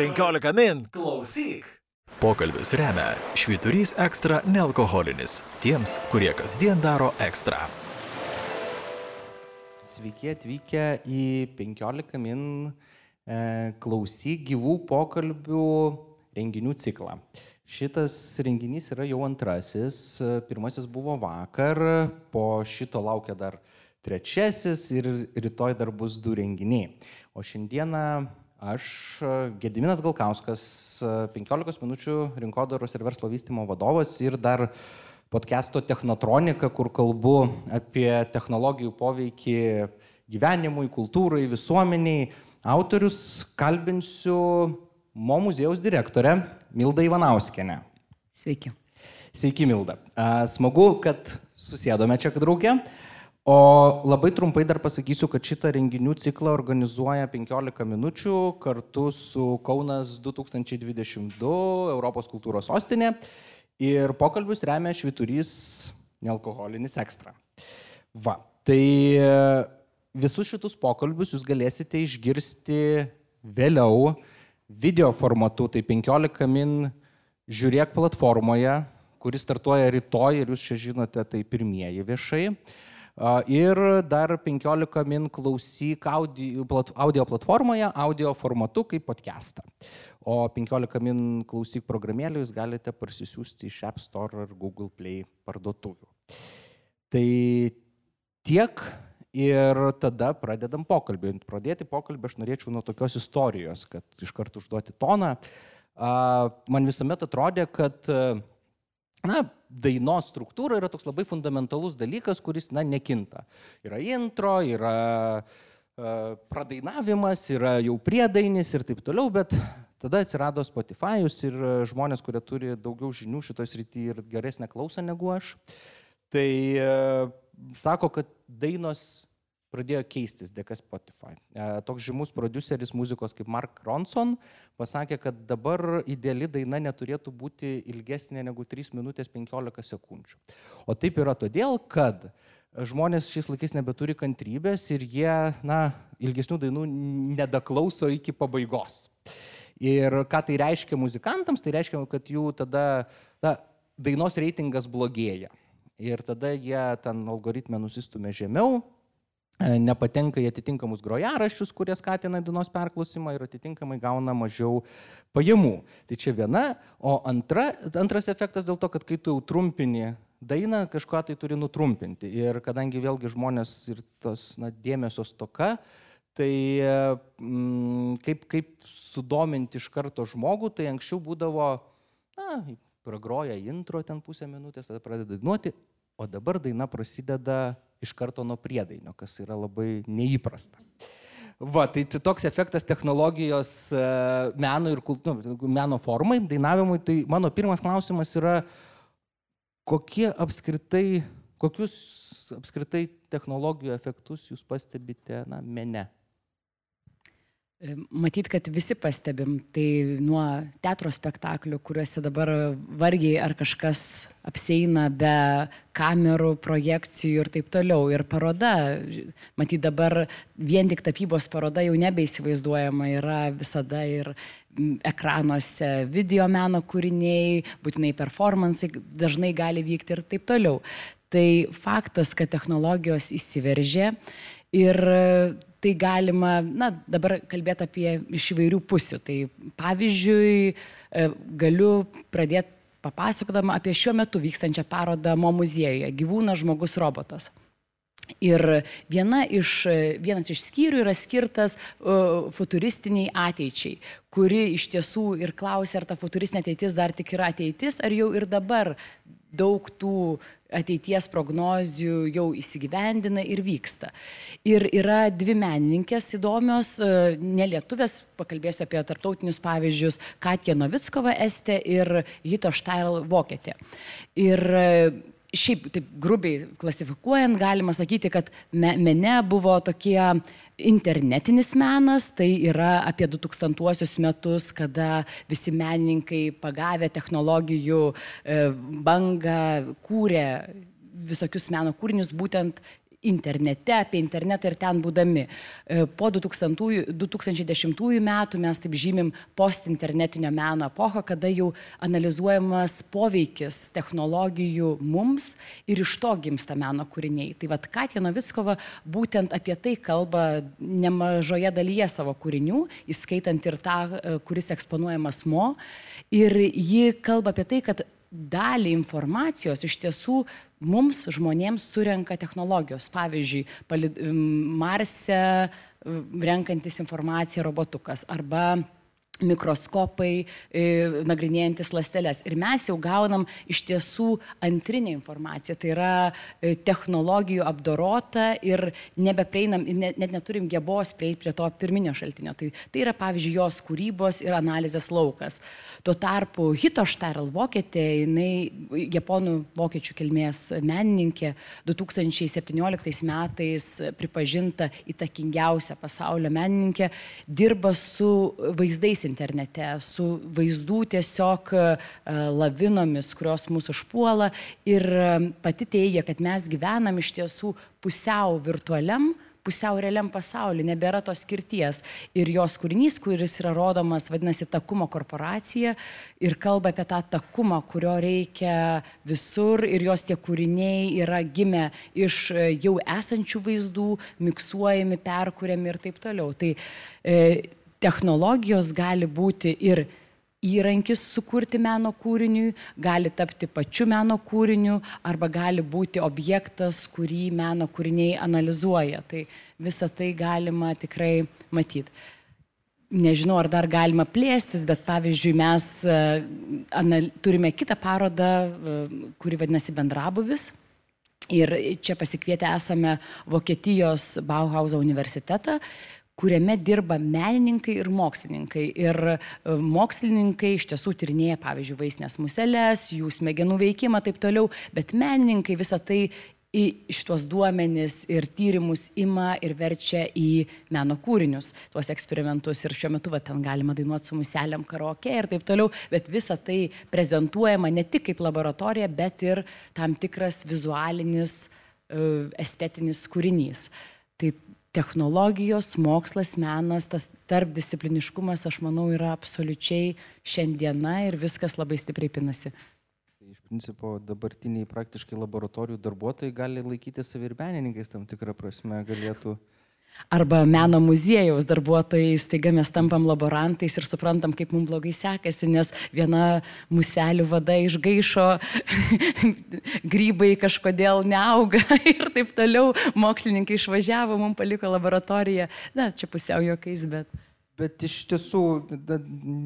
15 min. Klausyk. Pokalbis remia Švyturys ekstra nealkoholinis. Tiems, kurie kasdien daro ekstra. Sveiki atvykę į 15 min e, klausyk gyvų pokalbių renginių ciklą. Šitas renginys yra jau antrasis, pirmasis buvo vakar, po šito laukia dar trečiasis ir rytoj dar bus du renginiai. O šiandieną aš, Gediminas Galkauskas, 15 minučių rinkodaros ir verslo vystimo vadovas ir dar podcast'o Technotronika, kur kalbu apie technologijų poveikį gyvenimui, kultūrai, visuomeniai. Autorius kalbinsiu Mo muziejaus direktorę Mildą Ivanauskenę. Sveiki. Sveiki, Milda. Smagu, kad susėdome čia draugė. O labai trumpai dar pasakysiu, kad šitą renginių ciklą organizuoja 15 minučių kartu su Kaunas 2022 Europos kultūros sostinė ir pokalbius remia Šviturys nealkoholinis ekstra. Va, tai e, visus šitus pokalbius jūs galėsite išgirsti vėliau video formatu, tai 15 min žiūrėk platformoje, kuris startuoja rytoj ir jūs čia žinote, tai pirmieji viešai. Ir dar 15 min klausyk audio, audio platformoje, audio formatu kaip podcastą. O 15 min klausyk programėlį jūs galite parsisiųsti iš App Store ar Google Play parduotuvių. Tai tiek ir tada pradedam pokalbį. Pradėti pokalbį aš norėčiau nuo tokios istorijos, kad iš karto užduoti toną. Man visuomet atrodė, kad na, dainos struktūra yra toks labai fundamentalus dalykas, kuris, na, nekinta. Yra intro, yra uh, pradainavimas, yra jau priedainis ir taip toliau, bet tada atsirado Spotify'us ir žmonės, kurie turi daugiau žinių šitoje srityje ir geresnę klausą negu aš, tai uh, sako, kad dainos pradėjo keistis dėka Spotify. E, toks žymus produceris muzikos kaip Mark Ronson pasakė, kad dabar ideali daina neturėtų būti ilgesnė negu 3 minutės 15 sekundžių. O taip yra todėl, kad žmonės šiais laikais nebeturi kantrybės ir jie, na, ilgesnių dainų nedaklauso iki pabaigos. Ir ką tai reiškia muzikantams, tai reiškia, kad jų tada na, dainos reitingas blogėja. Ir tada jie ten algoritmę nusistumė žemiau, nepatenka į atitinkamus grojaraščius, kurie skatina dienos perklausimą ir atitinkamai gauna mažiau pajamų. Tai čia viena, o antra, antras efektas dėl to, kad kai tu jau trumpini dainą, kažką tai turi nutrumpinti. Ir kadangi vėlgi žmonės ir tos na, dėmesio stoka, tai mm, kaip, kaip sudominti iš karto žmogų, tai anksčiau būdavo, na, pragroja intro ten pusę minutės, tada pradeda dainuoti, o dabar daina prasideda iš karto nuo priedainio, kas yra labai neįprasta. Va, tai toks efektas technologijos e, meno ir kultūro, nu, meno formai, dainavimui. Tai mano pirmas klausimas yra, kokie apskritai, kokius apskritai technologijų efektus jūs pastebite na, mene? Matyt, kad visi pastebim, tai nuo teatro spektaklių, kuriuose dabar vargiai ar kažkas apseina be kamerų, projekcijų ir taip toliau. Ir paroda, matyt, dabar vien tik tapybos paroda jau nebeįsivaizduojama yra visada ir ekranuose video meno kūriniai, būtinai performansai dažnai gali vykti ir taip toliau. Tai faktas, kad technologijos įsiveržė ir tai galima, na, dabar kalbėti apie iš įvairių pusių. Tai pavyzdžiui, e, galiu pradėti papasakodama apie šiuo metu vykstančią parodą Mo muziejuje - gyvūnas, žmogus, robotas. Ir viena iš, vienas iš skyrių yra skirtas uh, futuristiniai ateičiai, kuri iš tiesų ir klausia, ar ta futuristinė ateitis dar tik yra ateitis, ar jau ir dabar daug tų ateities prognozių jau įsigyvendina ir vyksta. Ir yra dvi menininkės įdomios, e, nelietuvės, pakalbėsiu apie tarptautinius pavyzdžius, Katja Novickova Estė ir Hito Štail Vokietė. Ir e, šiaip taip grubiai klasifikuojant, galima sakyti, kad me, mene buvo tokie internetinis menas, tai yra apie 2000 metus, kada visi menininkai pagavę technologijų e, bangą kūrė visokius meno kūrinius būtent internete, apie internetą ir ten būdami. E, po 2000, 2010 metų mes taip žymim postinternetinio meno epochą, kada jau analizuojamas poveikis technologijų mums ir iš to gimsta meno kūriniai. Tai vad Katė Novickova būtent apie tai kalba nemažoje dalyje savo kūrinių, įskaitant ir tą, e, kuris eksponuojamas mo. Ir ji kalba apie tai, kad dalį informacijos iš tiesų mums žmonėms surenka technologijos. Pavyzdžiui, Marse renkantis informaciją robotukas arba mikroskopai, e, nagrinėjantis lastelės. Ir mes jau gaunam iš tiesų antrinę informaciją, tai yra e, technologijų apdorota ir nebeprieinam, net, net neturim gebos prieiti prie to pirminio šaltinio. Tai, tai yra, pavyzdžiui, jos kūrybos ir analizės laukas. Tuo tarpu Hito Štarl vokietė, jinai japonų vokiečių kilmės menininkė, 2017 metais pripažinta įtakingiausia pasaulio menininkė, dirba su vaizdais internete, su vaizdų tiesiog e, lavinomis, kurios mūsų užpuola ir e, pati teigia, kad mes gyvenam iš tiesų pusiau virtualiam, pusiau realiam pasauliu, nebėra tos skirties. Ir jos kūrinys, kuris yra rodomas, vadinasi Takumo korporacija ir kalba apie tą takumą, kurio reikia visur ir jos tie kūriniai yra gimę iš e, jau esančių vaizdų, miksuojami, perkūriami ir taip toliau. Tai e, technologijos gali būti ir įrankis sukurti meno kūriniui, gali tapti pačiu meno kūriniu arba gali būti objektas, kurį meno kūriniai analizuoja. Tai visą tai galima tikrai matyti. Nežinau, ar dar galima plėstis, bet pavyzdžiui, mes e, anal, turime kitą parodą, e, kuri vadinasi Bendrabuvis. Ir čia pasikvietę esame Vokietijos Bauhauso universitetą, kuriame dirba menininkai ir mokslininkai. Ir e, mokslininkai iš tiesų tyrinėja, pavyzdžiui, vaisnės muselės, jų smegenų veikimą, taip toliau, bet menininkai visą tai į šitos duomenis ir tyrimus ima ir verčia į meno kūrinius, tuos eksperimentus. Ir šiuo metu va, ten galima dainuoti su muselėm karaoke ir taip toliau, bet visa tai prezentuojama ne tik kaip laboratorija, bet ir tam tikras vizualinis, e, estetinis kūrinys. Technologijos, mokslas, menas, tas tarpdiscipliniškumas, aš manau, yra absoliučiai šiandiena ir viskas labai stipriai pinasi. Tai iš principo dabartiniai praktiškai laboratorijų darbuotojai gali laikyti savi ir menininkais tam tikrą prasme, galėtų Arba meno muziejaus darbuotojai, staiga mes tampam laborantais ir suprantam, kaip mums blogai sekasi, nes viena muselių vada išgaišo, grybai kažkodėl neauga ir taip toliau, mokslininkai išvažiavo, mums paliko laboratoriją. Na, čia pusiau juokais, bet... Bet iš tiesų,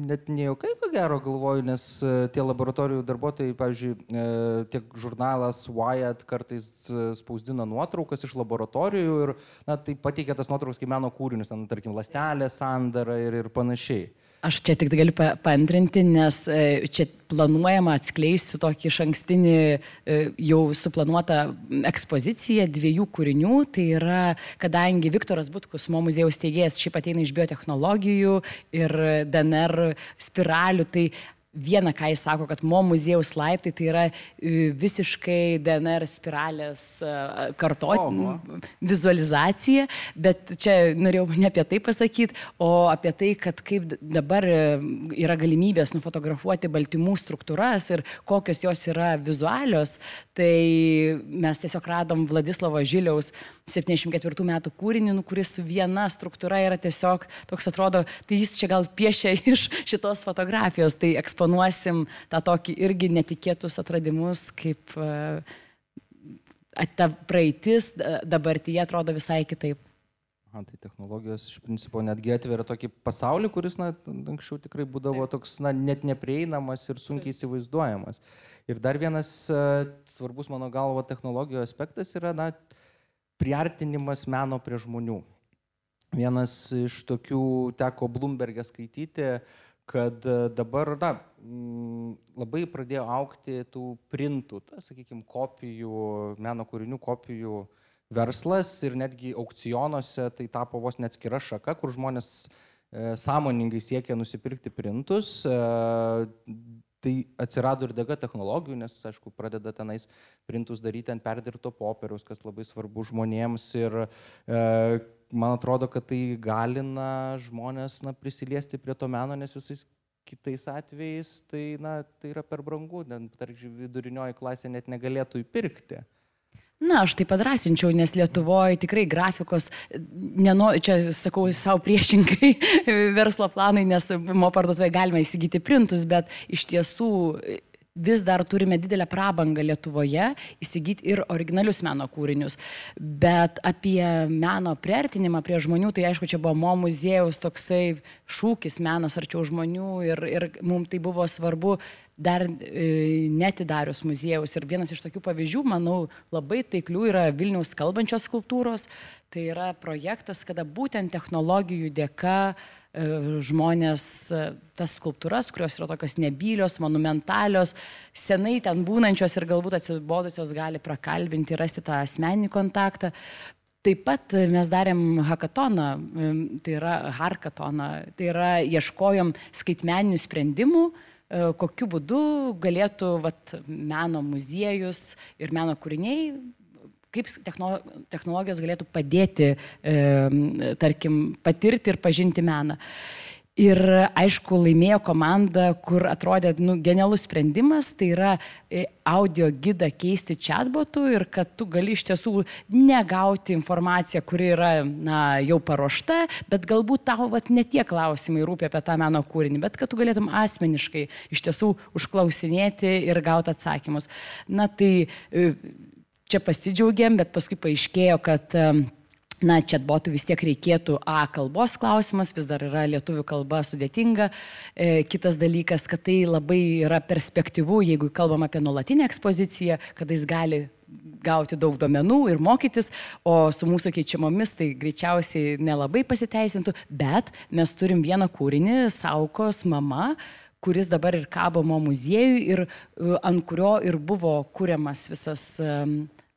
net nejaukai, ko gero galvoju, nes e, tie laboratorijų darbuotojai, pavyzdžiui, e, tiek žurnalas Wired kartais e, spausdina nuotraukas iš laboratorijų ir, na, tai pateikia tas nuotraukas kaip meno kūrinius, ten, tarkim, lastelė, sandara ir, ir panašiai. Aš čia tik galiu paantrinti, nes e, čia planuojama atskleisti tokį iš ankstinį e, jau suplanuotą ekspoziciją dviejų kūrinių. Tai yra, kadangi Viktoras Butkus, mo muziejaus teigėjas, šiaip ateina iš biotehnologijų ir DNR spiralių, tai Viena, ką jis sako, kad mo muziejaus laiptai tai yra e, visiškai DNR spiralės e, kartoti, vizualizacija, bet čia norėjau ne apie tai pasakyti, o apie tai, kad kaip dabar e, yra galimybės nufotografuoti baltymų struktūras ir kokios jos yra vizualios, tai mes tiesiog radom Vladislavo Žiliaus 74 metų kūrinį, nu, kuris su viena struktūra yra tiesiog toks atrodo, tai jis čia gal piešia iš šitos fotografijos, tai eksponuosim tą tokį irgi netikėtus atradimus, kaip e, ta praeitis dabartyje atrodo visai kitaip. Aha, tai technologijos iš principo netgi atveria tokį pasaulį, kuris na, anksčiau tikrai būdavo toks na, net neprieinamas ir sunkiai įsivaizduojamas. Ir dar vienas uh, svarbus mano galvo technologijų aspektas yra na, priartinimas meno prie žmonių. Vienas iš tokių teko Bloomberg'e skaityti, kad e, dabar, na, labai pradėjo aukti tų printų, ta, sakykime, kopijų, meno kūrinių kopijų verslas ir netgi aukcionuose tai tapo vos neatskira šaka, kur žmonės e, sąmoningai siekia nusipirkti printus. E, tai atsirado ir dėka technologijų, nes, aišku, pradeda tenais printus daryti ant perdirbto popieriaus, kas labai svarbu žmonėms. Ir e, man atrodo, kad tai galina žmonės na, prisiliesti prie to meno, nes visais kitais atvejais tai, na, tai yra per brangu, tarkim, vidurinioji klasė net negalėtų įpirkti. Na, aš tai padrasinčiau, nes Lietuvoje tikrai grafikos, neno, čia sakau savo priešingai verslo planai, nes mo parduotuvėje galima įsigyti printus, bet iš tiesų vis dar turime didelę prabangą Lietuvoje įsigyti ir originalius meno kūrinius. Bet apie meno priartinimą prie žmonių, tai aišku, čia buvo mo muziejaus toksai šūkis menas arčiau žmonių ir, ir mums tai buvo svarbu dar e, netidarius muziejaus. Ir vienas iš tokių pavyzdžių, manau, labai taiklių yra Vilniaus kalbančios skultūros. Tai yra projektas, kada būtent technologijų dėka e, žmonės e, tas skulptūras, kurios yra tokios nebylios, monumentalios, senai ten būnančios ir galbūt atsibodusios gali prakalbinti, rasti tą asmeninį kontaktą. Taip pat mes darėm hackatoną, tai yra harkatoną, tai yra ieškojom skaitmeninių sprendimų, E, kokiu būdu galėtų vat, meno muziejus ir meno kūriniai kaip technologijos galėtų padėti, e, tarkim, patirti ir pažinti meną. Ir aišku, laimėjo komanda, kur atrodė nu, genialus sprendimas, tai yra e, audio gidą keisti chatbotu ir kad tu gali iš tiesų negauti informaciją, kuri yra na, jau paruošta, bet galbūt tau vat, ne tie klausimai rūpia apie tą meno kūrinį, bet kad tu galėtum asmeniškai iš tiesų užklausinėti ir gauti atsakymus. Na tai e, čia pasidžiaugiam, bet paskui paaiškėjo, kad na, chatbotų vis tiek reikėtų A kalbos klausimas, vis dar yra lietuvių kalba sudėtinga. E, kitas dalykas, kad tai labai yra perspektyvu, jeigu kalbam apie nuolatinę ekspoziciją, kada jis gali gauti daug duomenų ir mokytis, o su mūsų keičiamomis tai greičiausiai nelabai pasiteisintų, bet mes turim vieną kūrinį, Saukos mama, kuris dabar ir kabo mo muziejui ir e, ant kurio ir buvo kuriamas visas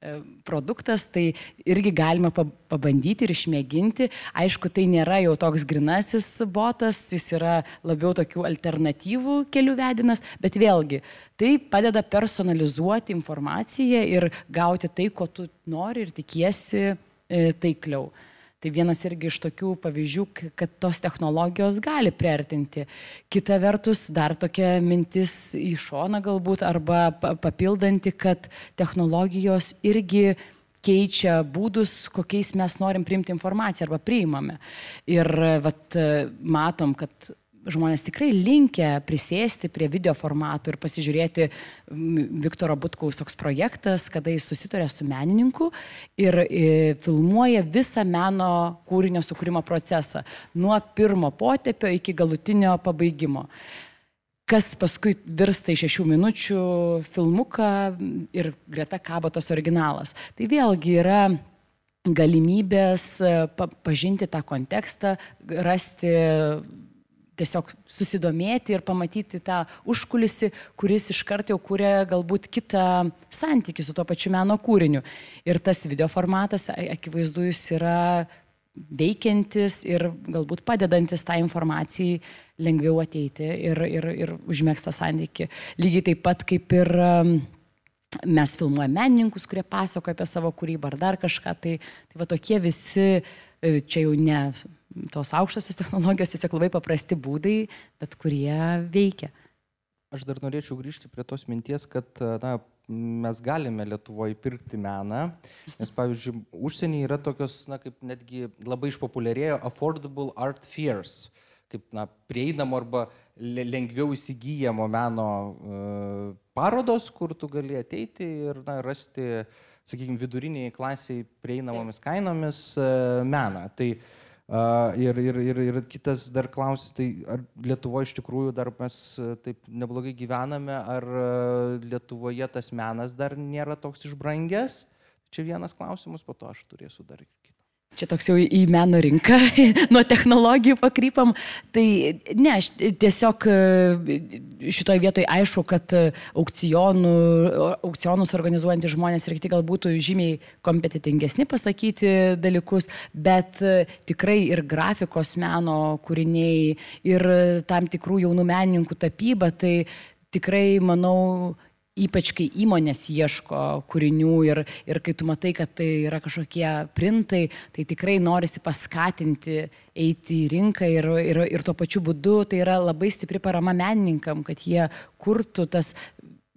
E, produktas, tai irgi galima pabandyti ir išmėginti. Aišku, tai nėra jau toks grinasis botas, jis yra labiau tokių alternatyvų kelių vedinas, bet vėlgi tai padeda personalizuoti informaciją ir gauti tai, ko tu nori ir tikiesi e, taikliau. Tai vienas irgi iš tokių pavyzdžių, kad tos technologijos gali priartinti. Kita vertus, dar tokia mintis į šoną galbūt arba papildanti, kad technologijos irgi keičia būdus, kokiais mes norim priimti informaciją arba priimame. Ir vat, matom, kad žmonės tikrai linkę prisėsti prie video formatų ir pasižiūrėti Viktoro Butkaus toks projektas, kada jis susituria su menininku ir filmuoja visą meno kūrinio sukūrimo procesą nuo pirmo potepio iki galutinio pabaigimo kas paskui virsta į šešių minučių filmuką ir greta kabo tas originalas. Tai vėlgi yra galimybės e, pažinti tą kontekstą, rasti tiesiog susidomėti ir pamatyti tą užkulisi, kuris iškart jau kūrė galbūt kitą santykį su tuo pačiu meno kūriniu. Ir tas video formatas, akivaizdu, jis yra veikiantis ir galbūt padedantis tą informacijai lengviau ateiti ir, ir, ir užmėgstą santykį. Lygiai taip pat kaip ir um, mes filmuojame menininkus, kurie pasakoja apie savo kūrybą ar dar kažką, tai, tai va tokie visi, e, čia jau ne tos aukštosios technologijos tiesiog labai paprasti būdai, bet kurie veikia. Aš dar norėčiau grįžti prie tos minties, kad na, mes galime Lietuvoje pirkti meną, nes pavyzdžiui, užsienyje yra tokios, na, kaip netgi labai išpopuliarėjo affordable art fairs, kaip na, prieinamo arba lengviau įsigijamo meno uh, parodos, kur tu gali ateiti ir na, rasti, sakykime, viduriniai klasiai prieinamomis kainomis uh, meną. Tai uh, Ir, ir, ir, ir kitas dar klausimas, tai ar Lietuvoje iš tikrųjų dar mes taip neblogai gyvename, ar Lietuvoje tas menas dar nėra toks išbrangęs? Čia vienas klausimas, po to aš turėsiu dar Čia toks jau į meno rinką, nuo technologijų pakrypam. Tai ne, aš tiesiog e, šitoje vietoje aišku, kad aukcionų, aukcionus organizuojantys žmonės ir kiti galbūt žymiai kompetitingesni pasakyti dalykus, bet e, tikrai ir grafikos meno kūriniai, ir tam tikrų jaunų menininkų tapyba, tai tikrai, manau, ypač kai įmonės ieško kūrinių ir, ir kai tu matai, kad tai yra kažkokie printai, tai tikrai norisi paskatinti eiti į rinką ir, ir, ir tuo pačiu būdu tai yra labai stipri parama menininkam, kad jie kurtų tas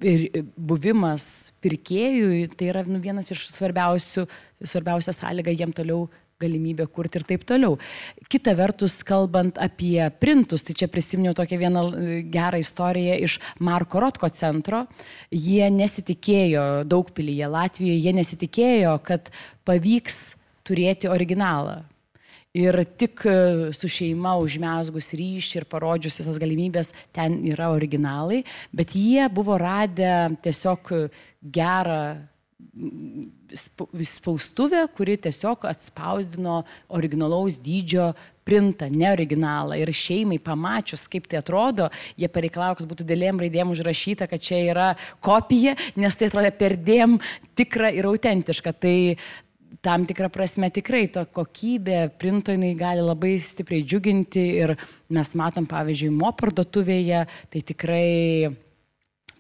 ir buvimas pirkėjui, tai yra nu, vienas iš svarbiausių, svarbiausia sąlyga jiem toliau galimybė kurti ir taip toliau. Kita vertus, kalbant apie printus, tai čia prisiminiau tokią vieną e, gerą istoriją iš Marko Rotko centro. Jie nesitikėjo daug pilyje Latvijoje, jie nesitikėjo, kad pavyks turėti originalą. Ir tik e, su šeima užmesgus ryšį ir parodžius visas galimybės, ten yra originalai, bet jie buvo radę tiesiog gerą spaustuvė, kuri tiesiog atspausdino originalaus dydžio printą, ne originalą. Ir šeimai pamačius, kaip tai atrodo, jie pareikalavo, kad būtų dėlėm raidėm užrašyta, kad čia yra kopija, nes tai atrodė perdėm tikra ir autentiška. Tai tam tikrą prasme tikrai ta kokybė printo jinai gali labai stipriai džiuginti ir mes matom, pavyzdžiui, mo parduotuvėje, tai tikrai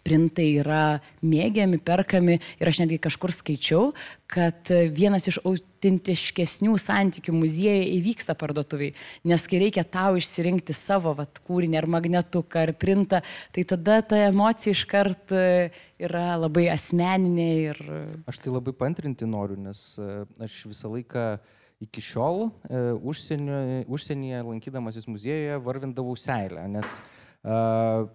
printai yra mėgiami, perkami ir aš netgi kažkur skaičiau, kad vienas iš autentiškesnių santykių muziejai įvyksta parduotuviai, nes kai reikia tau išsirinkti savo vat, kūrinį ar magnetuką ar printą, tai tada ta emocija iškart e, yra labai asmeninė ir... Aš tai labai pantrinti noriu, nes e, aš visą laiką iki šiol e, užsienio, užsienyje lankydamasis muziejuje varvindavau seilę, nes uh,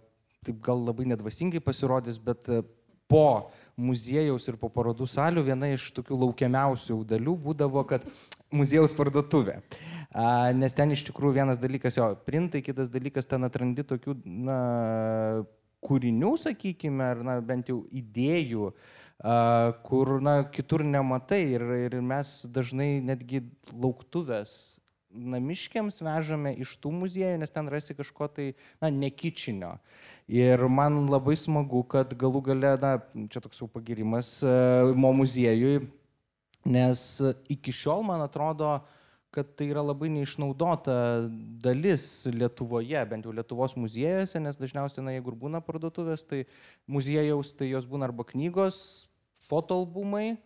taip gal labai nedvasingai pasirodys, bet e, po muziejaus ir po parodų salių viena iš tokių laukiamiausių dalių būdavo, kad muziejaus parduotuvė. A, nes ten iš tikrųjų vienas dalykas jo printai, kitas dalykas ten atrandi tokių na, kūrinių, sakykime, ar na, bent jau idėjų, a, kur na, kitur nematai ir, ir mes dažnai netgi lauktuvės namiškiams vežame iš tų muziejų, nes ten rasi kažko tai, na, nekičinio. Ir man labai smagu, kad galų gale, na, čia toks jau pagirimas e, mo muziejui, nes iki šiol, man atrodo, kad tai yra labai neišnaudota dalis Lietuvoje, bent jau Lietuvos muziejuose, nes dažniausiai, na, jeigu ir būna parduotuvės, tai muziejaus, tai jos būna arba knygos, fotoalbumai,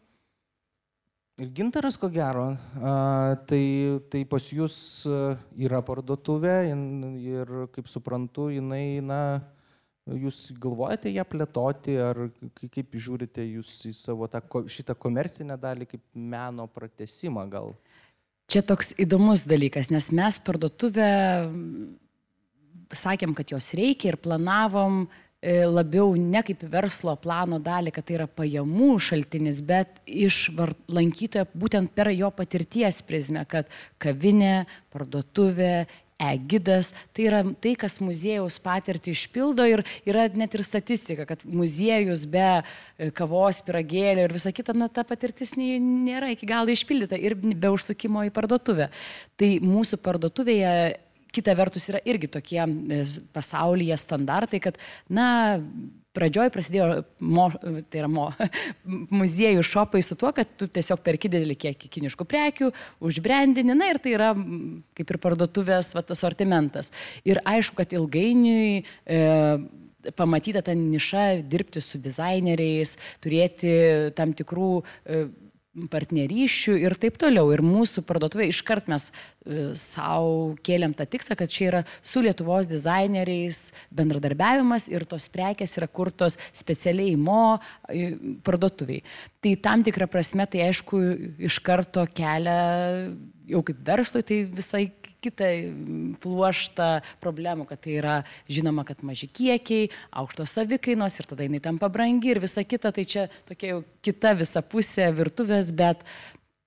Ir gintaras, ko gero, a, tai, tai pas jūs yra parduotuvė ir, kaip suprantu, jinai, na, jūs galvojate ją plėtoti, ar kaip žiūrite jūs į savo tą, šitą komercinę dalį kaip meno pratesimą gal? Čia toks įdomus dalykas, nes mes parduotuvę sakėm, kad jos reikia ir planavom labiau ne kaip verslo plano dalį, kad tai yra pajamų šaltinis, bet iš lankytojo būtent per jo patirties prizmę, kad kavinė, parduotuvė, e-gidas, tai yra tai, kas muziejaus patirtį išpildo ir yra net ir statistika, kad muziejus be e, kavos, piragėlio ir visa kita, na, ta patirtis nėra iki galo išpildyta ir be užsukimo į parduotuvę. Tai mūsų parduotuvėje kita vertus yra irgi tokie e, pasaulyje standartai, kad, na, pradžioj prasidėjo mo, tai yra mo, muziejų šopai su tuo, kad tu tiesiog perki didelį kiekį kiniškų prekių, užbrandini, na ir tai yra kaip ir parduotuvės va, sortimentas. Ir aišku, kad ilgainiui e, pamatyta ta niša dirbti su dizaineriais, turėti tam tikrų e, partnerysčių ir taip toliau. Ir mūsų parduotuvė iškart mes e, savo kėlėm tą tikslą, kad čia yra su Lietuvos dizaineriais bendradarbiavimas ir tos prekes yra kurtos specialiai mo e, parduotuviai. Tai tam tikrą prasme tai aišku iš karto kelia jau kaip verslui tai visai kitą pluoštą problemų, kad tai yra žinoma, kad maži kiekiai, aukštos savikainos ir tada jinai tampa brangi ir visa kita, tai čia tokia jau kita visa pusė virtuvės, bet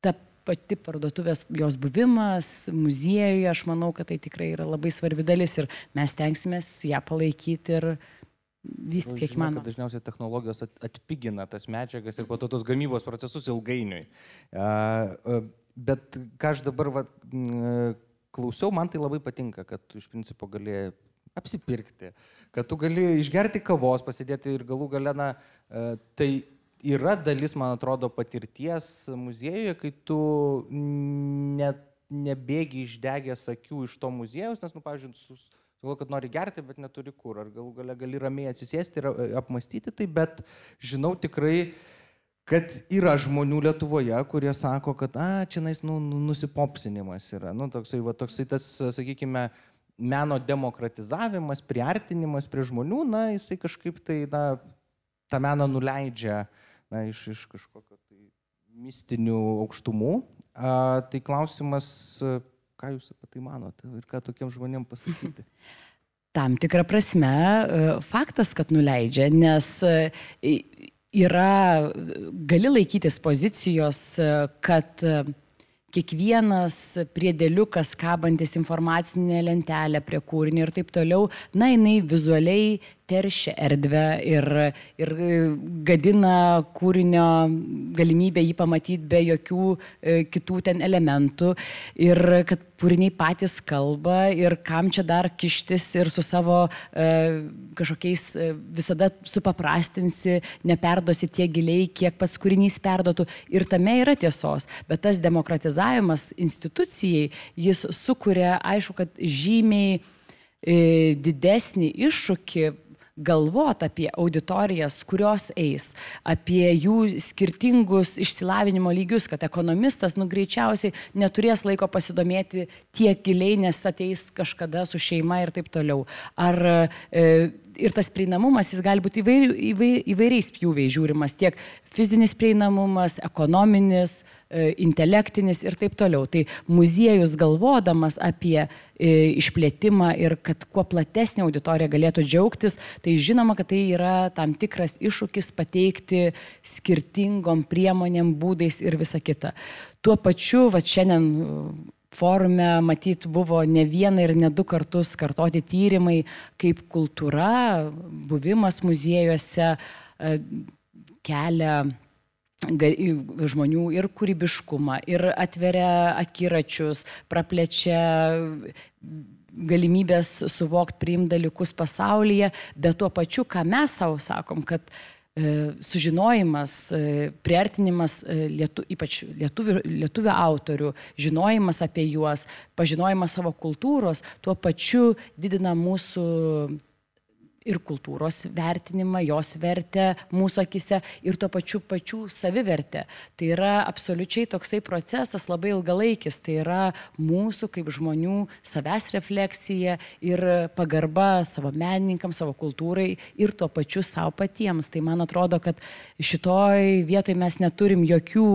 ta pati parduotuvės, jos buvimas muziejuje, aš manau, kad tai tikrai yra labai svarbi dalis ir mes tenksimės ją palaikyti ir vystyti kiek įmanoma. Dažniausiai technologijos atpigina tas medžiagas ir po to tos gamybos procesus ilgainiui. Bet ką aš dabar va, klausiau, man tai labai patinka, kad tu iš principo gali apsipirkti, kad tu gali išgerti kavos, pasidėti ir galų gale, na, e, tai yra dalis, man atrodo, patirties muziejuje, kai tu net nebėgi išdegęs akių iš to muziejaus, nes, nu, pavyzdžiui, su, Galvoju, kad nori gerti, bet neturi kur. Ar galų gale gali ramiai atsisėsti ir apmastyti tai, bet žinau tikrai, kad yra žmonių Lietuvoje, kurie sako, kad, a, čia nais nu, nu, nusipopsinimas yra. Nu, toksai, va, toksai tas, sakykime, meno demokratizavimas, priartinimas prie žmonių, na, jisai kažkaip tai, na, tą meną nuleidžia, na, iš, iš kažkokio tai mistinių aukštumų. A, tai klausimas, Ką Jūs apie tai manote ir ką tokiem žmonėm pasakyti? Tam tikrą prasme, e, faktas, kad nuleidžia, nes e, yra, gali laikytis pozicijos, kad kiekvienas priedėliukas kabantis informacinė lentelė prie kūrinio ir taip toliau, na, jinai vizualiai teršia erdvę ir, ir gadina kūrinio galimybę jį pamatyti be jokių e, kitų ten elementų ir kad kūriniai patys kalba ir kam čia dar kištis ir su savo e, kažkokiais e, visada supaprastinsi, neperdosi tiek giliai, kiek pats kūrinys perdotų. Ir tame yra tiesos. Bet tas demokratizavimas institucijai, jis sukuria, aišku, kad žymiai e, didesnį iššūkį galvot apie auditorijas, kurios eis, apie jų skirtingus išsilavinimo lygius, kad ekonomistas, nu, greičiausiai neturės laiko pasidomėti tiek giliai, nes ateis kažkada su šeima ir taip toliau. Ar e, ir tas prieinamumas, jis gali būti įvairi, įvairi, įvairiais pjūviais žiūrimas, tiek fizinis prieinamumas, ekonominis, e, intelektinis ir taip toliau. Tai muziejus galvodamas apie e, išplėtimą ir kad kuo platesnė auditorija galėtų džiaugtis, tai žinoma, kad tai yra tam tikras iššūkis pateikti skirtingom priemonėm, būdais ir visa kita. Tuo pačiu, va šiandien forume matyt buvo ne vieną ir ne du kartus kartoti tyrimai, kaip kultūra, buvimas muziejuose e, kelia žmonių ir kūrybiškumą, ir atveria akiračius, praplečia galimybės suvokti, priimti dalykus pasaulyje, bet tuo pačiu, ką mes savo sakom, kad e, sužinojimas, e, priartinimas, e, lietu, ypač lietuvių, lietuvių autorių, žinojimas apie juos, pažinojimas savo kultūros, tuo pačiu didina mūsų ir kultūros vertinimą, jos vertę mūsų akise ir tuo pačiu pačių savivertę. Tai yra absoliučiai toksai procesas labai ilgalaikis, tai yra mūsų kaip žmonių savęs refleksija ir pagarba savo menininkams, savo kultūrai ir tuo pačiu savo patiems. Tai man atrodo, kad šitoj vietoj mes neturim jokių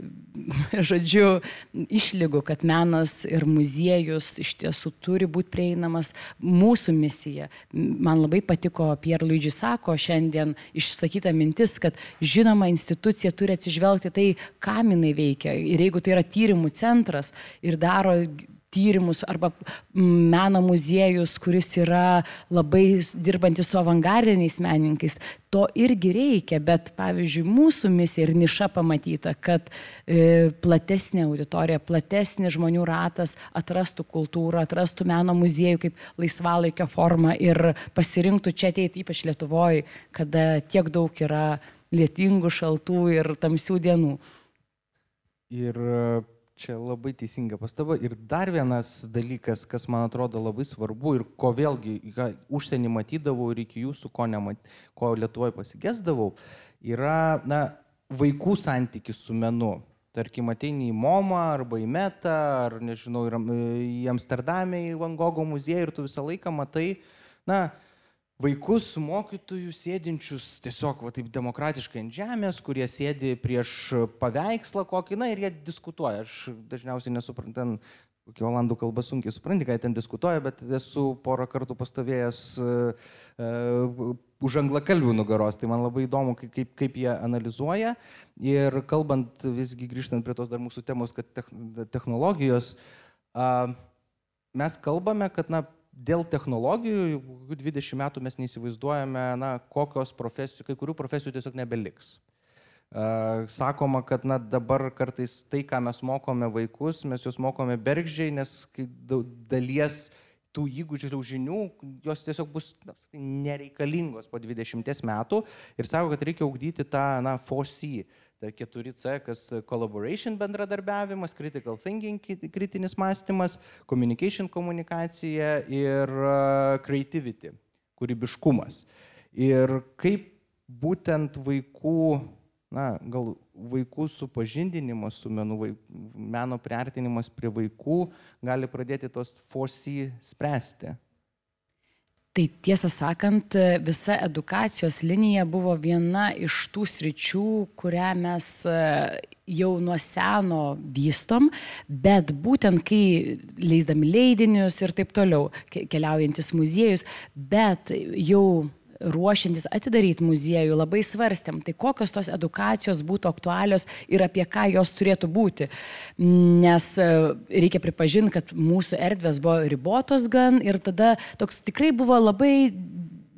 žodžiu, išlygų, kad menas ir muziejus iš tiesų turi būti prieinamas. Mūsų misija. Man labai patiko Pierre Luigi sako šiandien išsakyta mintis, kad žinoma institucija turi atsižvelgti tai, kam jinai veikia. Ir jeigu tai yra tyrimų centras ir daro tyrimus arba meno muziejus, kuris yra labai dirbantis su avangardiniais menininkais. To irgi reikia, bet pavyzdžiui, mūsų misija ir niša pamatyta, kad e, platesnė auditorija, platesnė žmonių ratas atrastų kultūrą, atrastų meno muziejų kaip laisvalaikio formą ir pasirinktų čia ateiti, ypač Lietuvoje, kada tiek daug yra lietingų, šaltų ir tamsių dienų. Ir Čia labai teisinga pastaba. Ir dar vienas dalykas, kas man atrodo labai svarbu ir ko vėlgi, užsienį matydavau ir iki jūsų, ko, nemat, ko Lietuvoje pasigesdavau, yra na, vaikų santykis su menu. Tarkim, ateini į Momą arba į Metą, ar nežinau, į Amsterdamę, į Van Gogo muziejų ir tu visą laiką matai, na, vaikus mokytojus sėdinčius tiesiog va taip demokratiškai ant žemės, kurie sėdi prieš paveikslą kokį, na ir jie diskutuoja. Aš dažniausiai nesuprantu, kokia olandų kalba sunkiai supranti, ką jie ten diskutuoja, bet esu porą kartų pastovėjęs uh, uh, už anglakalbių nugaros, tai man labai įdomu, kaip, kaip jie analizuoja. Ir kalbant, visgi grįžtant prie tos dar mūsų temos, kad technologijos, uh, mes kalbame, kad na, dėl technologijų, 20 metų mes neįsivaizduojame, na, kokios profesijų, kai kurių profesijų tiesiog nebeliks. Sakoma, kad na, dabar kartais tai, ką mes mokome vaikus, mes juos mokome bergžiai, nes dalies tų įgūdžių ir žinių, jos tiesiog bus na, nereikalingos po 20 metų ir sako, kad reikia augdyti tą, na, fosį, ta 4C, kas collaboration bendradarbiavimas, critical thinking, kritinis mąstymas, communication komunikacija ir creativity, kūrybiškumas. Ir kaip būtent vaikų, na, gal vaikų supažindinimas su menu, vaik, meno priartinimas prie vaikų gali pradėti tos 4C spręsti. Tai tiesą sakant, visa edukacijos linija buvo viena iš tų sričių, kurią mes e, jau nuo seno vystom, bet būtent kai leisdami leidinius ir taip toliau, keliaujantis muziejus, bet jau ruošiantis atidaryti muziejų, labai svarstėm, tai kokios tos edukacijos būtų aktualios ir apie ką jos turėtų būti. Nes e, reikia pripažinti, kad mūsų erdvės buvo ribotos gan ir tada toks tikrai buvo labai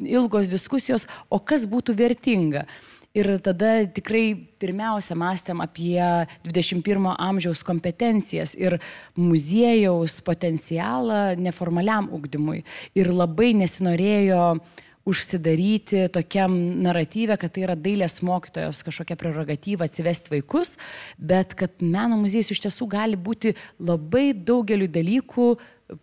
ilgos diskusijos, o kas būtų vertinga. Ir tada tikrai pirmiausia mąstėm apie 21 amžiaus kompetencijas ir muziejaus potencialą neformaliam ugdymui. Ir labai nesinorėjo uh, užsidaryti tokiam naratyvė, kad tai yra dailės mokytojos kažkokia prerogatyva atsivesti vaikus, bet kad meno muziejus iš tiesų gali būti labai daugeliu dalykų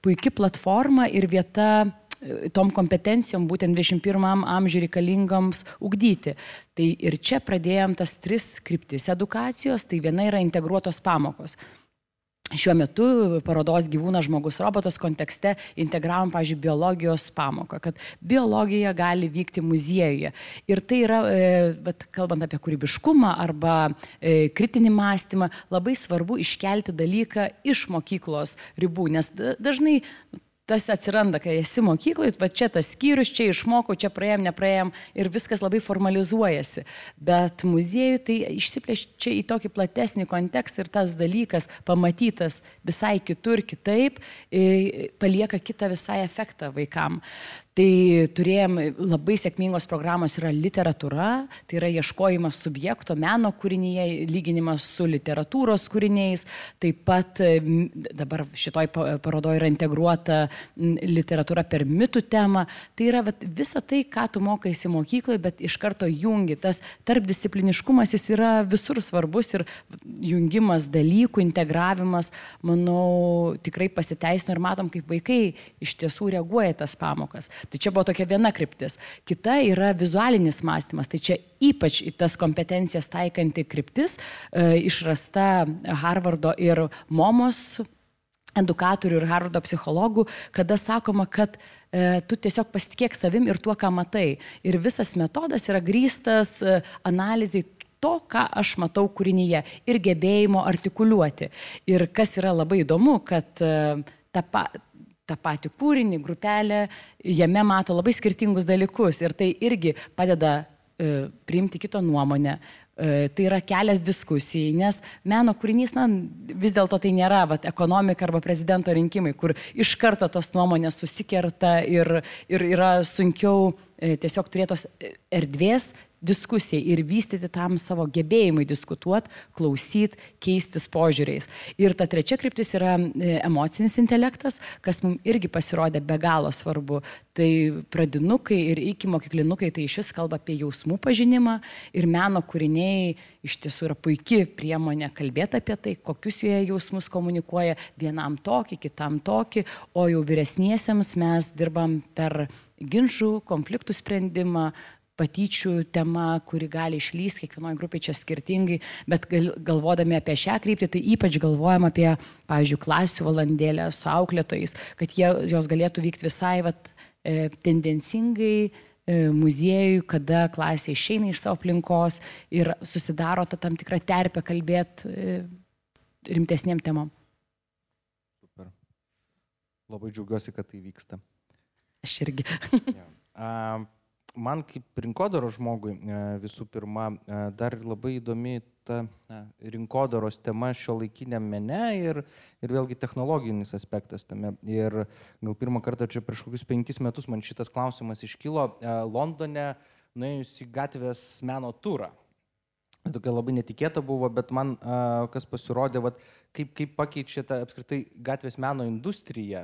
puikia platforma ir vieta e, tom kompetencijom būtent 21 amžiui reikalingams ugdyti. Tai ir čia pradėjom tas tris kryptis edukacijos, tai viena yra integruotos pamokos šiuo metu parodos gyvūnas žmogus robotas kontekste integravom, pažiūrėjau, biologijos pamoką, kad biologija gali vykti muziejuje. Ir tai yra, bet kalbant apie kūrybiškumą arba e, kritinį mąstymą, labai svarbu iškelti dalyką iš mokyklos ribų, nes dažnai tas atsiranda, kai esi mokykloje, va čia tas skyrius, čia išmokau, čia praėjom, nepraėjom ir viskas labai formalizuojasi. Bet muziejui tai išsiplėšia į tokį platesnį kontekstą ir tas dalykas pamatytas visai kitur, kitaip, palieka kitą visai efektą vaikam. Tai turėjom labai sėkmingos programos yra literatūra, tai yra ieškojimas subjekto meno kūrinyje, lyginimas su literatūros kūriniais, taip pat dabar šitoj parodoje yra integruota literatūra per mitų temą. Tai yra vat, visa tai, ką tu mokaisi mokykloje, bet iš karto jungi. Tas tarpdiscipliniškumas jis yra visur svarbus ir jungimas dalykų, integravimas, manau, tikrai pasiteisino ir matom, kaip vaikai iš tiesų reaguoja tas pamokas. Tai čia buvo tokia viena kryptis. Kita yra vizualinis mąstymas. Tai čia ypač į tas kompetencijas taikanti kryptis, e, išrasta Harvardo ir Momos edukatorių ir Harvardo psichologų, kada sakoma, kad e, tu tiesiog pasitikėk savim ir tuo, ką matai. Ir visas metodas yra grįstas e, analizai to, ką aš matau kūrinyje ir gebėjimo artikuliuoti. Ir kas yra labai įdomu, kad e, ta, pa, tą patį kūrinį, grupelę, jame mato labai skirtingus dalykus ir tai irgi padeda e, priimti kito nuomonę. E, tai yra kelias diskusijai, nes meno kūrinys, na, vis dėlto tai nėra vat, ekonomika arba prezidento rinkimai, kur iš karto tos nuomonės susikerta ir, ir yra sunkiau e, tiesiog turėtos erdvės diskusijai ir vystyti tam savo gebėjimui diskutuoti, klausyti, keistis požiūriais. Ir ta trečia kryptis yra e, emocinis intelektas, kas mums irgi pasirodė be galo svarbu. Tai pradinukai ir iki mokyklinukai tai iš vis kalba apie jausmų pažinimą ir meno kūriniai iš tiesų yra puikia priemonė kalbėti apie tai, kokius joje jausmus komunikuoja vienam tokį, kitam tokį, o jau vyresniesiems mes dirbam per ginčių, konfliktų sprendimą, patyčių tema, kuri gali išlysti kiekvienoje grupėje čia skirtingai, bet gal, galvodami apie šią kryptį, tai ypač galvojam apie, pavyzdžiui, klasių valandėlę su auklėtojais, kad jie, jos galėtų vykti visai vat, e, tendencingai e, muziejui, kada klasė išeina iš savo aplinkos ir susidaro tą tam tikrą terpę kalbėti e, rimtesniem temom. Super. Labai džiaugiuosi, kad tai vyksta. Aš irgi. ja. uh, man kaip rinkodaro žmogui e, visų pirma e, dar labai įdomi ta rinkodaros tema šio laikiniam mene ir, ir vėlgi technologinis aspektas tame. Ir gal pirmą kartą čia prieš kokius penkis metus man šitas klausimas iškilo e, Londone, nuėjus į gatvės meno turą. Tokia labai netikėta buvo, bet man kas pasirodė, vat, kaip, kaip pakeičia tą apskritai gatvės meno industriją,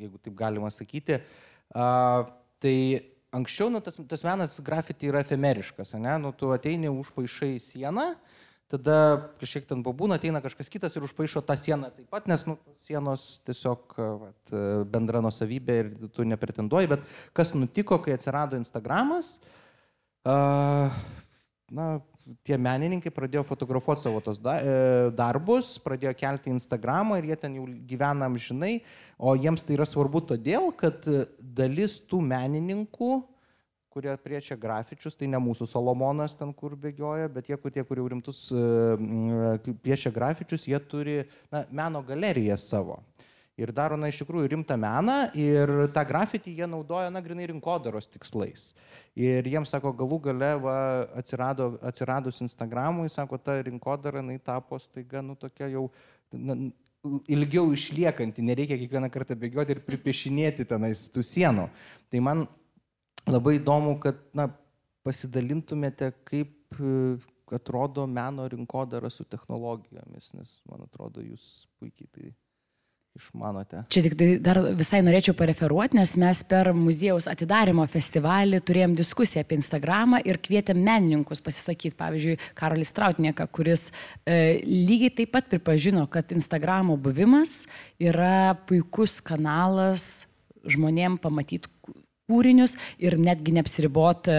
jeigu taip galima sakyti. Tai anksčiau nu, tas, tas menas grafiti yra efemeriškas, ne? Nu, tu ateini užpaišai sieną, tada kažkiek ten pabūna, ateina kažkas kitas ir užpaišo tą sieną taip pat, nes nu, sienos tiesiog vat, bendra nusavybė ir tu nepretenduoji, bet kas nutiko, kai atsirado Instagramas, uh, na, tie menininkai pradėjo fotografuoti savo tos da, e, darbus, pradėjo kelti Instagramą ir jie ten jau gyvena amžinai, o jiems tai yra svarbu todėl, kad dalis tų menininkų, kurie priečia grafičius, tai ne mūsų Solomonas ten, kur bėgioja, bet tie, kurie rimtus e, piešia grafičius, jie turi na, meno galeriją savo ir daro, na, iš tikrųjų rimtą meną ir tą grafitį jie naudoja, na, grinai rinkodaros tikslais. Ir jiems, sako, galų gale va, atsirado, atsiradus Instagramui, sako, ta rinkodara, jinai tapo staiga, nu, tokia jau, na, ilgiau išliekanti, nereikia kiekvieną kartą bėgioti ir pripiešinėti tenais tų sienų. Tai man labai įdomu, kad, na, pasidalintumėte, kaip atrodo meno rinkodara su technologijomis, nes man atrodo, jūs puikiai tai išmanote? Čia tik tai dar visai norėčiau pareferuoti, nes mes per muziejaus atidarimo festivalį turėjom diskusiją apie Instagramą ir kvietėm menininkus pasisakyti. Pavyzdžiui, Karolis Trautnieka, kuris e, lygiai taip pat pripažino, kad Instagramo buvimas yra puikus kanalas žmonėm pamatyti kūrinius ir netgi neapsiribot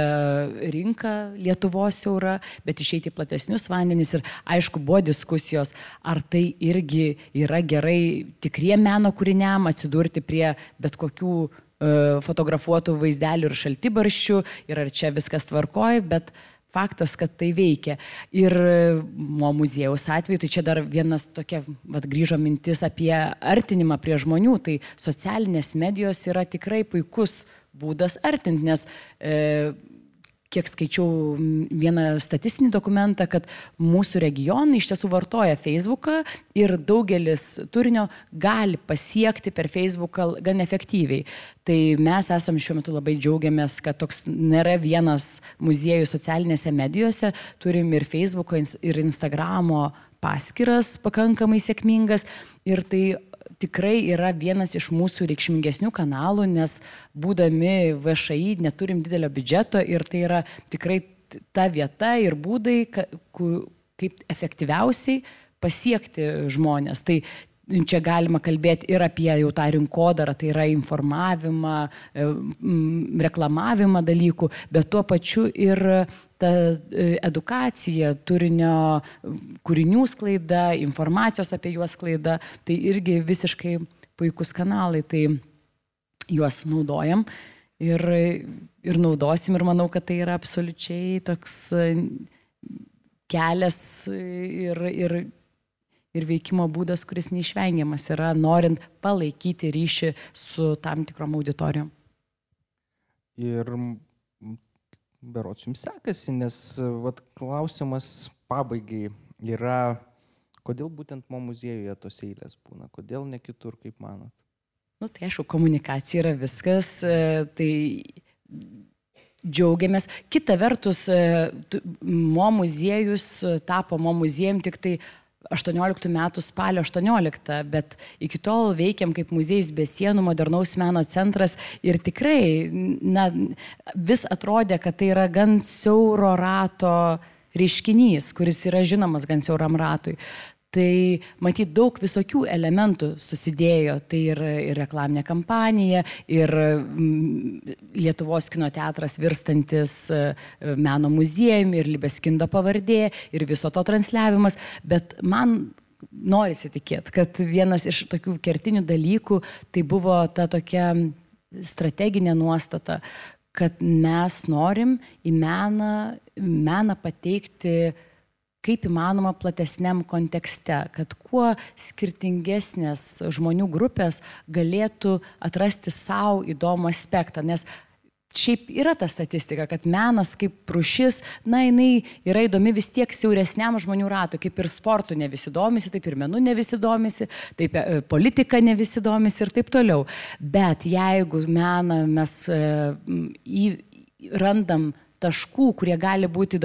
rinką Lietuvos siaurą, bet išeiti į platesnius vandenis. Ir aišku, buvo diskusijos, ar tai irgi yra gerai tikriem meno kūriniam atsidurti prie bet kokių e, fotografuotų vaizdelių ir šaltibarščių ir ar čia viskas tvarkoja, bet faktas, kad tai veikia. Ir mo muziejaus atveju, tai čia dar vienas tokia, vad grįžo mintis apie artinimą prie žmonių, tai socialinės medijos yra tikrai puikus uh, būdas artinti, nes e, kiek skaičiau vieną statistinį dokumentą, kad mūsų regionai iš tiesų vartoja Facebooką ir daugelis turinio gali pasiekti per Facebooką gan efektyviai. Tai mes esam šiuo metu labai džiaugiamės, kad toks nėra vienas muziejus socialinėse medijose, turim ir Facebooko ir Instagramo paskiras pakankamai sėkmingas ir tai tikrai yra vienas iš mūsų reikšmingesnių kanalų, nes būdami VŠI neturim didelio biudžeto ir tai yra tikrai ta vieta ir būdai, kaip efektyviausiai pasiekti žmonės. Tai čia galima kalbėti ir apie jau tą rinkodarą, tai yra informavimą, e, reklamavimą dalykų, bet tuo pačiu ir ta e, edukacija, turinio kūrinių sklaida, informacijos apie juos sklaida, tai irgi visiškai puikus kanalai, tai juos naudojam ir, ir naudosim ir manau, kad tai yra absoliučiai toks kelias ir, ir, ir veikimo būdas, kuris neišvengiamas yra, norint palaikyti ryšį su tam tikrom auditorijom. Ir berots jums sekasi, nes vat, klausimas pabaigai yra, kodėl būtent mo muziejuje tos eilės būna, kodėl ne kitur, kaip manot? Nu, tai aišku, komunikacija yra viskas, e, tai džiaugiamės. Kita vertus, e, mo muziejus tapo mo muziejum tik tai 18 metų spalio 18, bet iki tol veikiam kaip muziejus be sienų, modernaus meno centras ir tikrai na, vis atrodė, kad tai yra gan siauro rato reiškinys, kuris yra žinomas gan siauram ratui. Tai matyt daug visokių elementų susidėjo. Tai ir, ir reklaminė kampanija, ir mm, Lietuvos kino teatras virstantis e, meno muziejumi, ir Libeskindo pavardė, ir viso to transliavimas. Bet man norisi tikėti, kad vienas iš tokių kertinių dalykų tai buvo ta tokia strateginė nuostata, kad mes norim į meną, meną pateikti kaip įmanoma platesniam kontekste, kad kuo skirtingesnės žmonių grupės galėtų atrasti savo įdomų aspektą, nes Šiaip yra ta statistika, kad menas kaip rušis, na, jinai yra įdomi vis tiek siauresniam žmonių ratui, kaip ir sportu ne visi domisi, taip ir menu ne visi domisi, taip e, politika ne visi domisi ir taip toliau. Bet jeigu meną mes e, į, randam taškų, kurie gali būti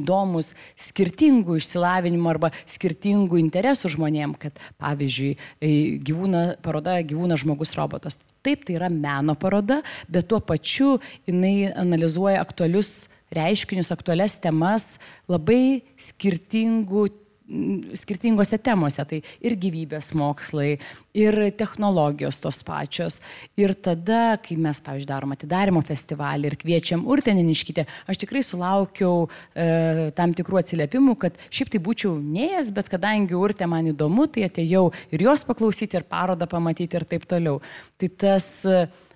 įdomus skirtingų išsilavinimų arba skirtingų interesų žmonėm, kad pavyzdžiui, gyvūna, paroda gyvūnas žmogus robotas. Taip, tai yra meno paroda, bet tuo pačiu jinai analizuoja aktualius reiškinius, aktualias temas labai skirtingų skirtingose temose, tai ir gyvybės mokslai, ir technologijos tos pačios. Ir tada, kai mes, pavyzdžiui, darom atidarimo festivalį ir kviečiam Urteniniškite, aš tikrai sulaukiau e, tam tikrų atsiliepimų, kad šiaip tai būčiau neėjęs, bet kadangi Urte man įdomu, tai atėjau ir jos paklausyti, ir parodą pamatyti ir taip toliau. Tai tas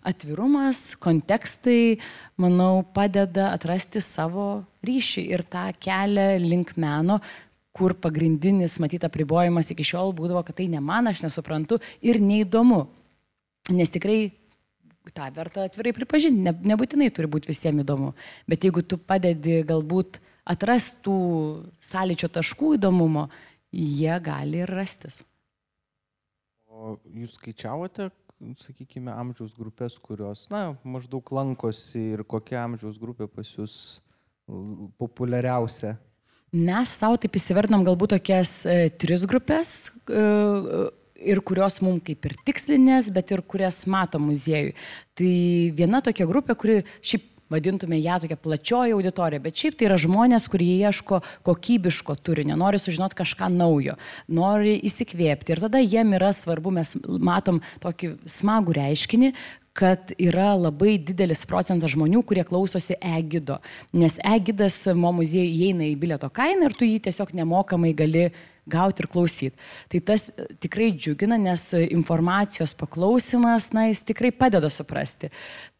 atvirumas, kontekstai, manau, padeda atrasti savo ryšį ir tą kelią link meno, kur pagrindinis, matyt, apribojimas iki šiol būdavo, kad tai ne man, aš nesuprantu ir neįdomu. Nes tikrai tą verta atvirai pripažinti, ne, nebūtinai turi būti visiems įdomu. Bet jeigu tu padedi galbūt atrastų sąlyčio taškų įdomumo, jie gali ir rastis. O jūs skaičiavote, sakykime, amžiaus grupės, kurios, na, maždaug lankosi ir kokia amžiaus grupė pas jūs populiariausia? Mes savo taip įsivertinom galbūt tokias e, tris grupės. E, ir kurios mums kaip ir tikslinės, bet ir kurias mato muziejui. Tai viena tokia grupė, kuri šiaip vadintume ją tokia plačioji auditorija, bet šiaip tai yra žmonės, kurie ieško kokybiško turinio, nori sužinoti kažką naujo, nori įsikvėpti. Ir tada jiem yra svarbu, mes matom tokį smagų reiškinį, kad yra labai didelis procentas žmonių, kurie klausosi e-gido. Nes e-gidas mo muziejui įeina į bilieto kainą ir tu jį tiesiog nemokamai gali gauti ir klausyti. Tai tas e, tikrai džiugina, nes informacijos paklausimas, na, jis tikrai padeda suprasti.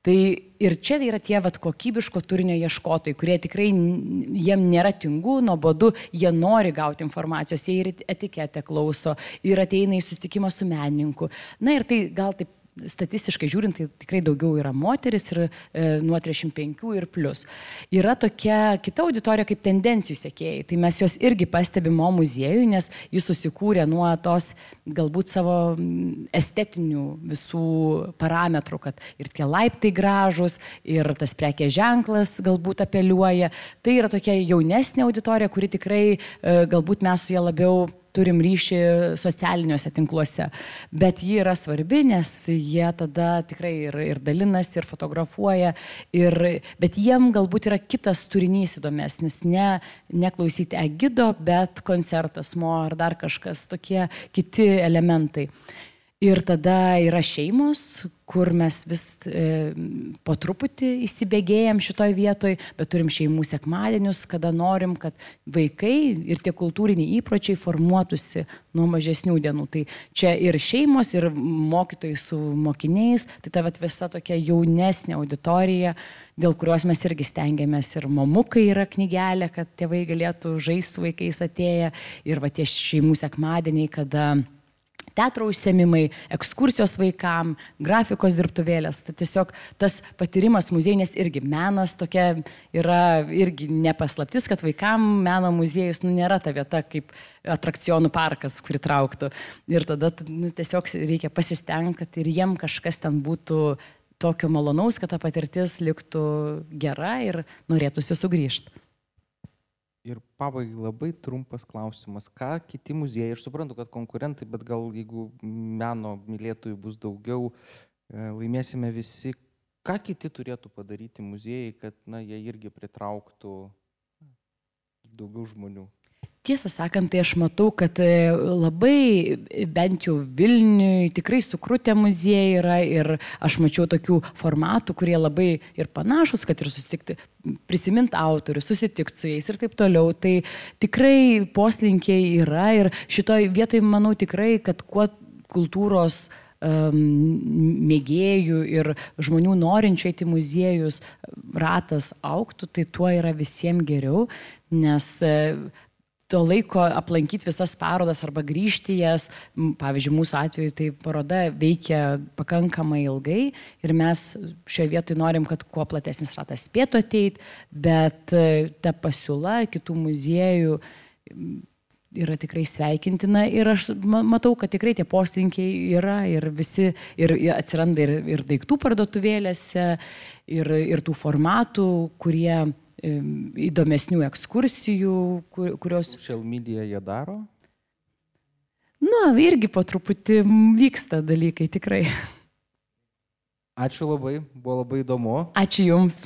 Tai ir čia yra tie vat, kokybiško turinio ieškotojai, kurie tikrai jiem nėra tingų, nuobodu, jie nori gauti informacijos, jie ir etiketę klauso, ir ateina į susitikimą su menininku. Na ir tai gal taip statistiškai žiūrint, tai tikrai daugiau yra moteris ir e, nuo 35 ir plus. Yra tokia kita auditorija kaip tendencijų sėkėjai. Tai mes jos irgi pastebime mo muziejui, nes jis susikūrė nuo tos galbūt savo estetinių visų parametrų, kad ir tie laiptai gražus, ir tas prekės ženklas galbūt apeliuoja. Tai yra tokia jaunesnė auditorija, kuri tikrai e, galbūt mes su ją labiau turim ryšį socialiniuose tinkluose. Bet ji yra svarbi, nes jie tada tikrai ir, ir dalinasi, ir fotografuoja, ir, bet jiem galbūt yra kitas turinys įdomesnis, ne, neklausyti egido, bet koncertas mo ar dar kažkas, tokie kiti elementai. Ir tada yra šeimos, kur mes vis e, po truputį įsibėgėjom šitoj vietoj, bet turim šeimų sekmadienius, kada norim, kad vaikai ir tie kultūriniai įpročiai formuotųsi nuo mažesnių dienų. Tai čia ir šeimos, ir mokytojai su mokiniais, tai ta vat, visa tokia jaunesnė auditorija, dėl kurios mes irgi stengiamės. Ir momukai yra knygelė, kad tėvai galėtų žaisti vaikais atėję, ir va tie šeimų sekmadieniai, kada teatro užsiemimai, ekskursijos vaikam, grafikos dirbtuvėlės. Tai tiesiog tas patyrimas muziejinės irgi menas tokia yra irgi nepaslaptis, kad vaikam meno muziejus nu, nėra ta vieta kaip atrakcionų parkas, kuri trauktų. Ir tada nu, tiesiog reikia pasistengti, kad ir jiem kažkas ten būtų tokio malonaus, kad ta patirtis liktų gera ir norėtųsi sugrįžti. Ir pabaigai labai trumpas klausimas. Ką kiti muziejai, aš suprantu, kad konkurentai, bet gal jeigu meno mylėtojų bus daugiau, e, laimėsime visi. Ką kiti turėtų padaryti muziejai, kad na, jie irgi pritrauktų daugiau žmonių? Tiesą sakant, tai aš matau, kad e, labai bent jau Vilniui tikrai sukrutę muziejai yra ir aš mačiau tokių formatų, kurie labai ir panašus, kad ir susitikti, prisiminti autorius, susitikti su jais ir taip toliau. Tai tikrai poslinkiai yra ir šitoj vietoj manau tikrai, kad kuo kultūros mėgėjų ir žmonių norinčių eiti muziejus ratas auktų, tai tuo yra visiems geriau, nes uh, to laiko aplankyti visas parodas arba grįžti jas. Pavyzdžiui, mūsų atveju tai paroda veikia pakankamai ilgai ir mes šioje vietoje norim, kad kuo platesnis ratas spėtų ateiti, bet e, ta pasiūla kitų muziejų yra tikrai sveikintina ir aš matau, kad tikrai tie poslinkiai yra ir visi, ir atsiranda ir, ir daiktų parduotuvėlėse, ir, ir tų formatų, kurie įdomesnių ekskursijų, kur, kurios... Social media jie daro? Nu, irgi po truputį vyksta dalykai tikrai. Ačiū labai, buvo labai įdomu. Ačiū Jums.